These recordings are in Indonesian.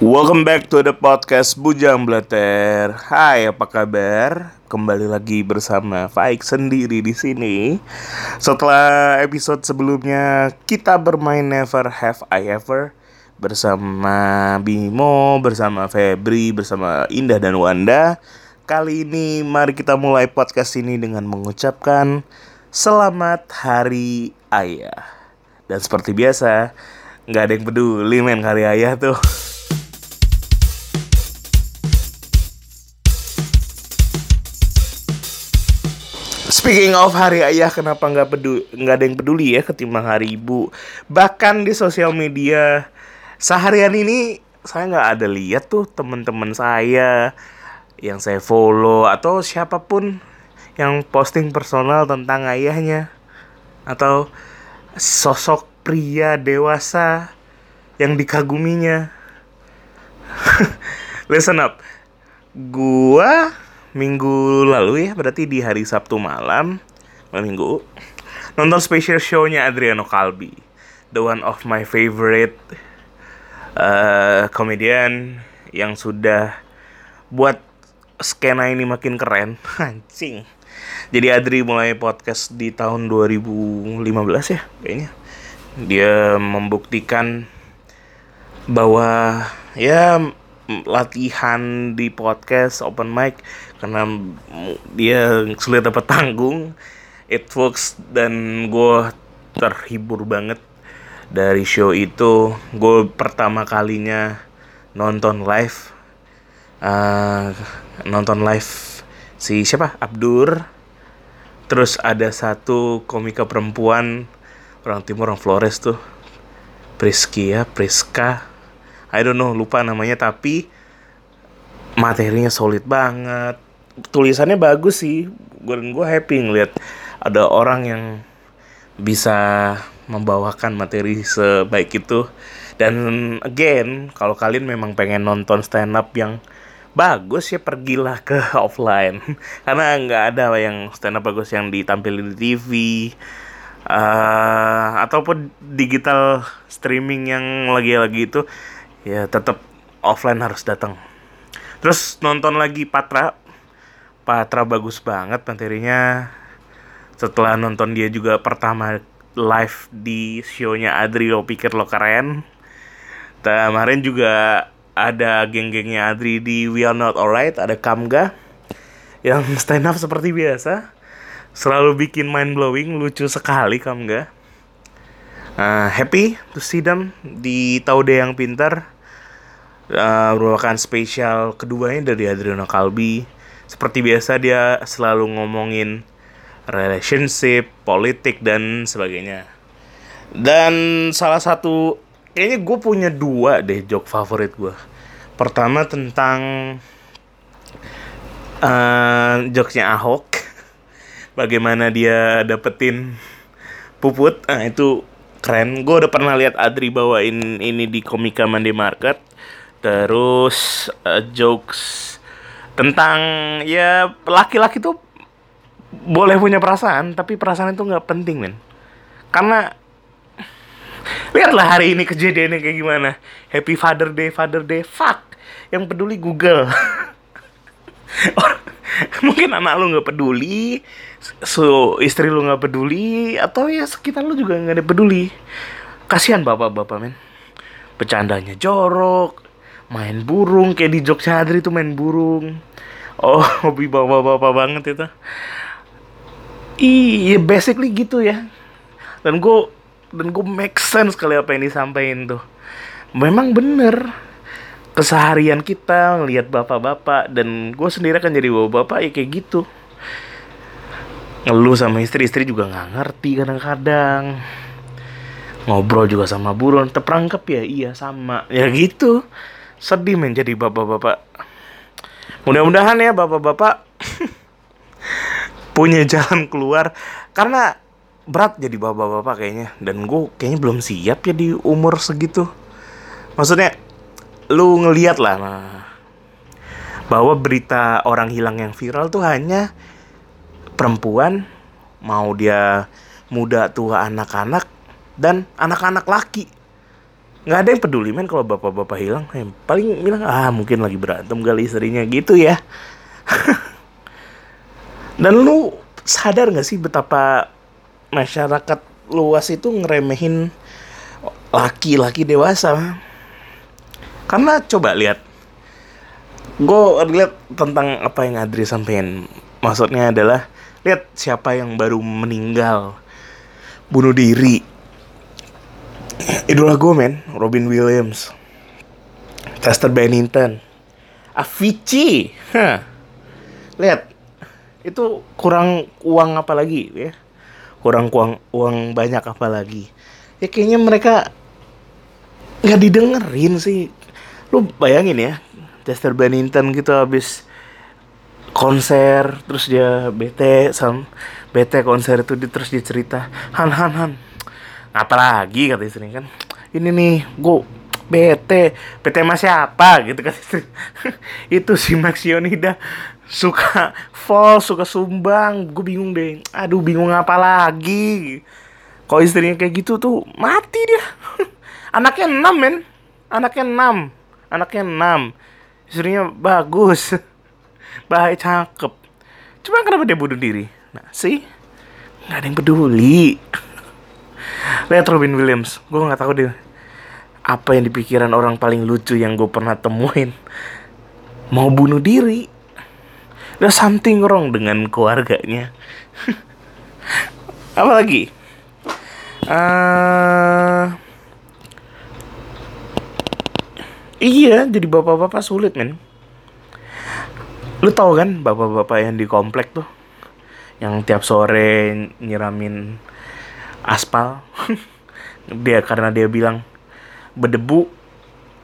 Welcome back to the podcast Bujang Blater. Hai, apa kabar? Kembali lagi bersama Faik sendiri di sini. Setelah episode sebelumnya kita bermain Never Have I Ever bersama Bimo, bersama Febri, bersama Indah dan Wanda. Kali ini mari kita mulai podcast ini dengan mengucapkan Selamat Hari Ayah. Dan seperti biasa, nggak ada yang peduli men hari ayah tuh. Speaking of Hari Ayah, kenapa nggak peduli nggak ada yang peduli ya ketimbang Hari Ibu? Bahkan di sosial media seharian ini saya nggak ada lihat tuh teman-teman saya yang saya follow atau siapa pun yang posting personal tentang ayahnya atau sosok pria dewasa yang dikaguminya. Listen up, gua minggu lalu ya berarti di hari Sabtu malam malam minggu nonton special show-nya Adriano Calbi the one of my favorite uh, yang sudah buat skena ini makin keren. Anjing. Jadi Adri mulai podcast di tahun 2015 ya kayaknya. Dia membuktikan bahwa ya latihan di podcast open mic karena dia sulit dapat tanggung. It works dan gue terhibur banget dari show itu. Gue pertama kalinya nonton live uh, nonton live si siapa? Abdur. Terus ada satu komika perempuan orang timur orang Flores tuh. Priskia Priska. I don't know lupa namanya tapi materinya solid banget tulisannya bagus sih. Gue gue happy ngeliat ada orang yang bisa membawakan materi sebaik itu. Dan again kalau kalian memang pengen nonton stand up yang bagus ya pergilah ke offline. Karena nggak ada yang stand up bagus yang ditampilin di TV uh, ataupun digital streaming yang lagi-lagi itu ya tetap offline harus datang. Terus nonton lagi Patra Patra bagus banget materinya. Setelah nonton dia juga pertama live di show-nya Adri lo pikir lo keren. Kemarin juga ada geng-gengnya Adri di We Are Not Alright ada Kamga yang stand up seperti biasa. Selalu bikin mind blowing lucu sekali Kamga. Uh, happy to see them di Taude yang pintar. Uh, merupakan spesial keduanya dari Adriano Kalbi. Seperti biasa dia selalu ngomongin relationship, politik dan sebagainya. Dan salah satu kayaknya gue punya dua deh joke favorit gue. Pertama tentang uh, jokesnya Ahok, bagaimana dia dapetin puput, nah itu keren. Gue udah pernah lihat Adri bawain ini di Komika Monday Market terus uh, jokes tentang ya laki-laki tuh boleh punya perasaan tapi perasaan itu nggak penting men. Karena lihatlah hari ini kejadiannya kayak gimana. Happy father day father day fuck. Yang peduli Google. Mungkin anak lu nggak peduli so istri lu nggak peduli atau ya sekitar lu juga nggak ada peduli. Kasihan bapak-bapak men. Bercandanya jorok main burung kayak di Jogja Adri tuh main burung oh hobi bapak-bapak banget itu. Iya basically gitu ya. Dan gue dan gue make sense kali apa yang disampaikan tuh. Memang bener keseharian kita ngelihat bapak-bapak dan gue sendiri kan jadi bapak-bapak ya kayak gitu. Ngeluh sama istri-istri juga nggak ngerti kadang-kadang. Ngobrol juga sama burung terperangkap ya iya sama. Ya gitu. Sedih menjadi bapak-bapak mudah-mudahan ya bapak-bapak punya jalan keluar. Karena berat jadi bapak-bapak kayaknya. Dan gue kayaknya belum siap ya di umur segitu. Maksudnya lu ngeliat lah nah, bahwa berita orang hilang yang viral tuh hanya perempuan mau dia muda tua anak-anak dan anak-anak laki nggak ada yang peduli men kalau bapak-bapak hilang. Yang paling bilang ah mungkin lagi berantem kali istrinya gitu ya. Dan lu sadar nggak sih betapa masyarakat luas itu ngeremehin laki-laki dewasa? Karena coba lihat gue lihat tentang apa yang Adri sampaikan maksudnya adalah lihat siapa yang baru meninggal bunuh diri idola gue men Robin Williams. Chester Bennington Avicii. Hah. lihat itu kurang uang apa lagi ya? Kurang uang uang banyak apa lagi? Ya kayaknya mereka nggak didengerin sih. Lu bayangin ya Chester Bennington gitu habis konser terus dia bete sam bete konser itu di, terus dia cerita Han Han Han apa lagi kata istri kan ini nih gue bete bete sama siapa? Gitu kan istri. Itu si Max Yonida. Suka fall suka sumbang. Gue bingung deh. Aduh bingung apa lagi? Kalau istrinya kayak gitu tuh mati dia. Anaknya enam men. Anaknya enam. Anaknya enam. Istrinya bagus. Baik cakep. Cuma kenapa dia bunuh diri? Nah sih nggak ada yang peduli lihat Robin Williams gue nggak tahu deh apa yang dipikiran orang paling lucu yang gue pernah temuin mau bunuh diri There's something wrong dengan keluarganya. apa lagi? Uh, iya, jadi bapak-bapak sulit men. Lu tau kan bapak-bapak yang di komplek tuh, yang tiap sore nyiramin aspal. dia karena dia bilang berdebu,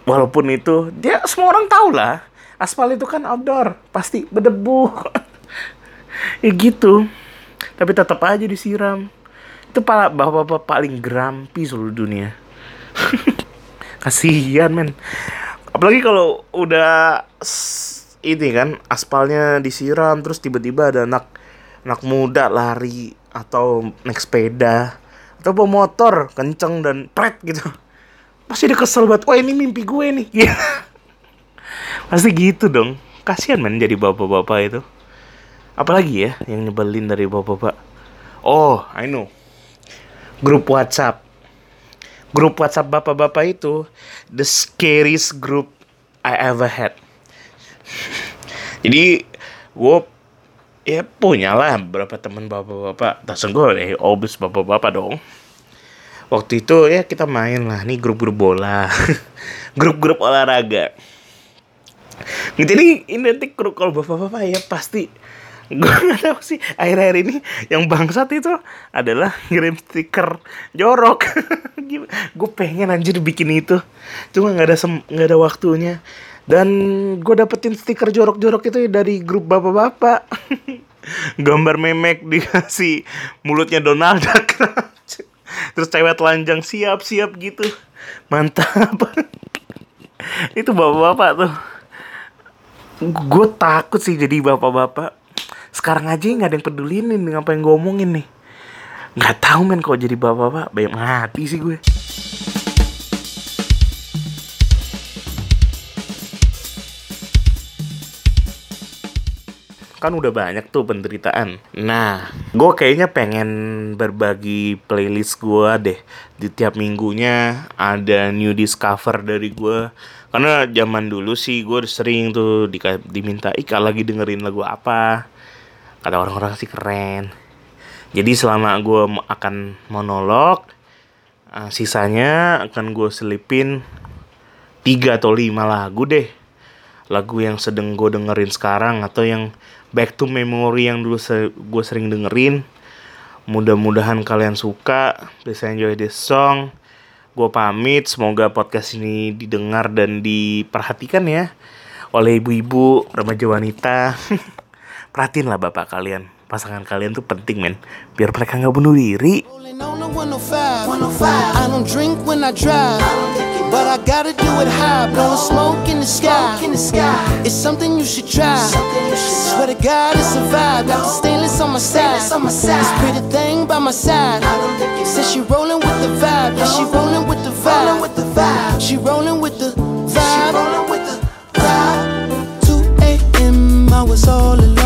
walaupun itu dia semua orang tahu lah. Aspal itu kan outdoor pasti berdebu. Ya gitu. Tapi tetap aja disiram. Itu pak bapak-bapak paling grampi seluruh dunia. Kasihan men. Apalagi kalau udah ini kan aspalnya disiram terus tiba-tiba ada anak anak muda lari atau naik sepeda atau motor kenceng dan pret gitu pasti dia kesel banget wah ini mimpi gue nih Pasti gitu dong. Kasihan men jadi bapak-bapak itu. Apalagi ya yang nyebelin dari bapak-bapak. Oh, I know. Grup WhatsApp. Grup WhatsApp bapak-bapak itu the scariest group I ever had. Jadi gue ya punya lah beberapa teman bapak-bapak. Tak gue deh, obes bapak-bapak dong. Waktu itu ya kita main lah, nih grup-grup bola, grup-grup olahraga. Jadi identik kalau bapak-bapak ya pasti. Gue gak tahu sih akhir-akhir ini yang bangsat itu adalah ngirim stiker jorok. Gue pengen anjir bikin itu. Cuma nggak ada nggak ada waktunya dan gue dapetin stiker jorok-jorok itu dari grup bapak-bapak. Gambar memek dikasih mulutnya Donald Duck terus cewek telanjang siap-siap gitu. Mantap. Itu bapak-bapak tuh. Gue takut sih jadi bapak-bapak. Sekarang aja nggak ada yang pedulin nih apa yang gue omongin nih? Nggak tahu men kok jadi bapak-bapak. Banyak mati sih gue kan udah banyak tuh penderitaan. Nah, gue kayaknya pengen berbagi playlist gue deh. Di tiap minggunya ada new discover dari gue. Karena zaman dulu sih gue sering tuh di, diminta Ika lagi dengerin lagu apa. Kata orang-orang sih keren. Jadi selama gue akan monolog, uh, sisanya akan gue selipin tiga atau lima lagu deh lagu yang sedang gue dengerin sekarang atau yang back to memory yang dulu se gue sering dengerin. Mudah-mudahan kalian suka. Please enjoy this song. Gue pamit. Semoga podcast ini didengar dan diperhatikan ya oleh ibu-ibu remaja wanita. Perhatiin lah bapak kalian. Pasangan kalian tuh penting men. Biar mereka nggak bunuh diri. I don't drink when I drive, but I gotta do it high. Blowing smoke in the sky. In the sky. It's something you should try. Swear to God, it's a vibe. Got the stainless on my side. This pretty thing by my side. Says she rolling with the vibe. Yeah, she rolling with the vibe. she rolling with the vibe. She rolling with the vibe. 2 a.m. I was all alone.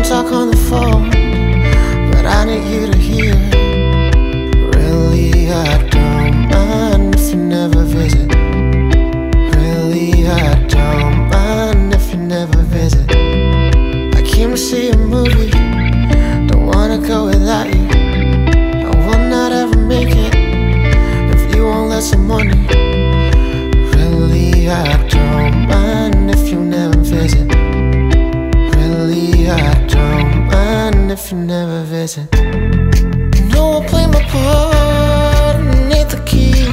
Don't talk on the phone, but I need you to hear. Really, I don't mind if you never visit. Really, I don't mind if you never visit. I came to see a movie, don't wanna go without you. I will not ever make it if you won't let some money. Really, I don't mind if you never visit. If you never visit. You know I play my part underneath the key.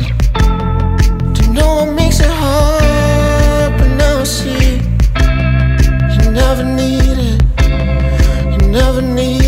You know what makes it hard? But now I see you never needed, you never needed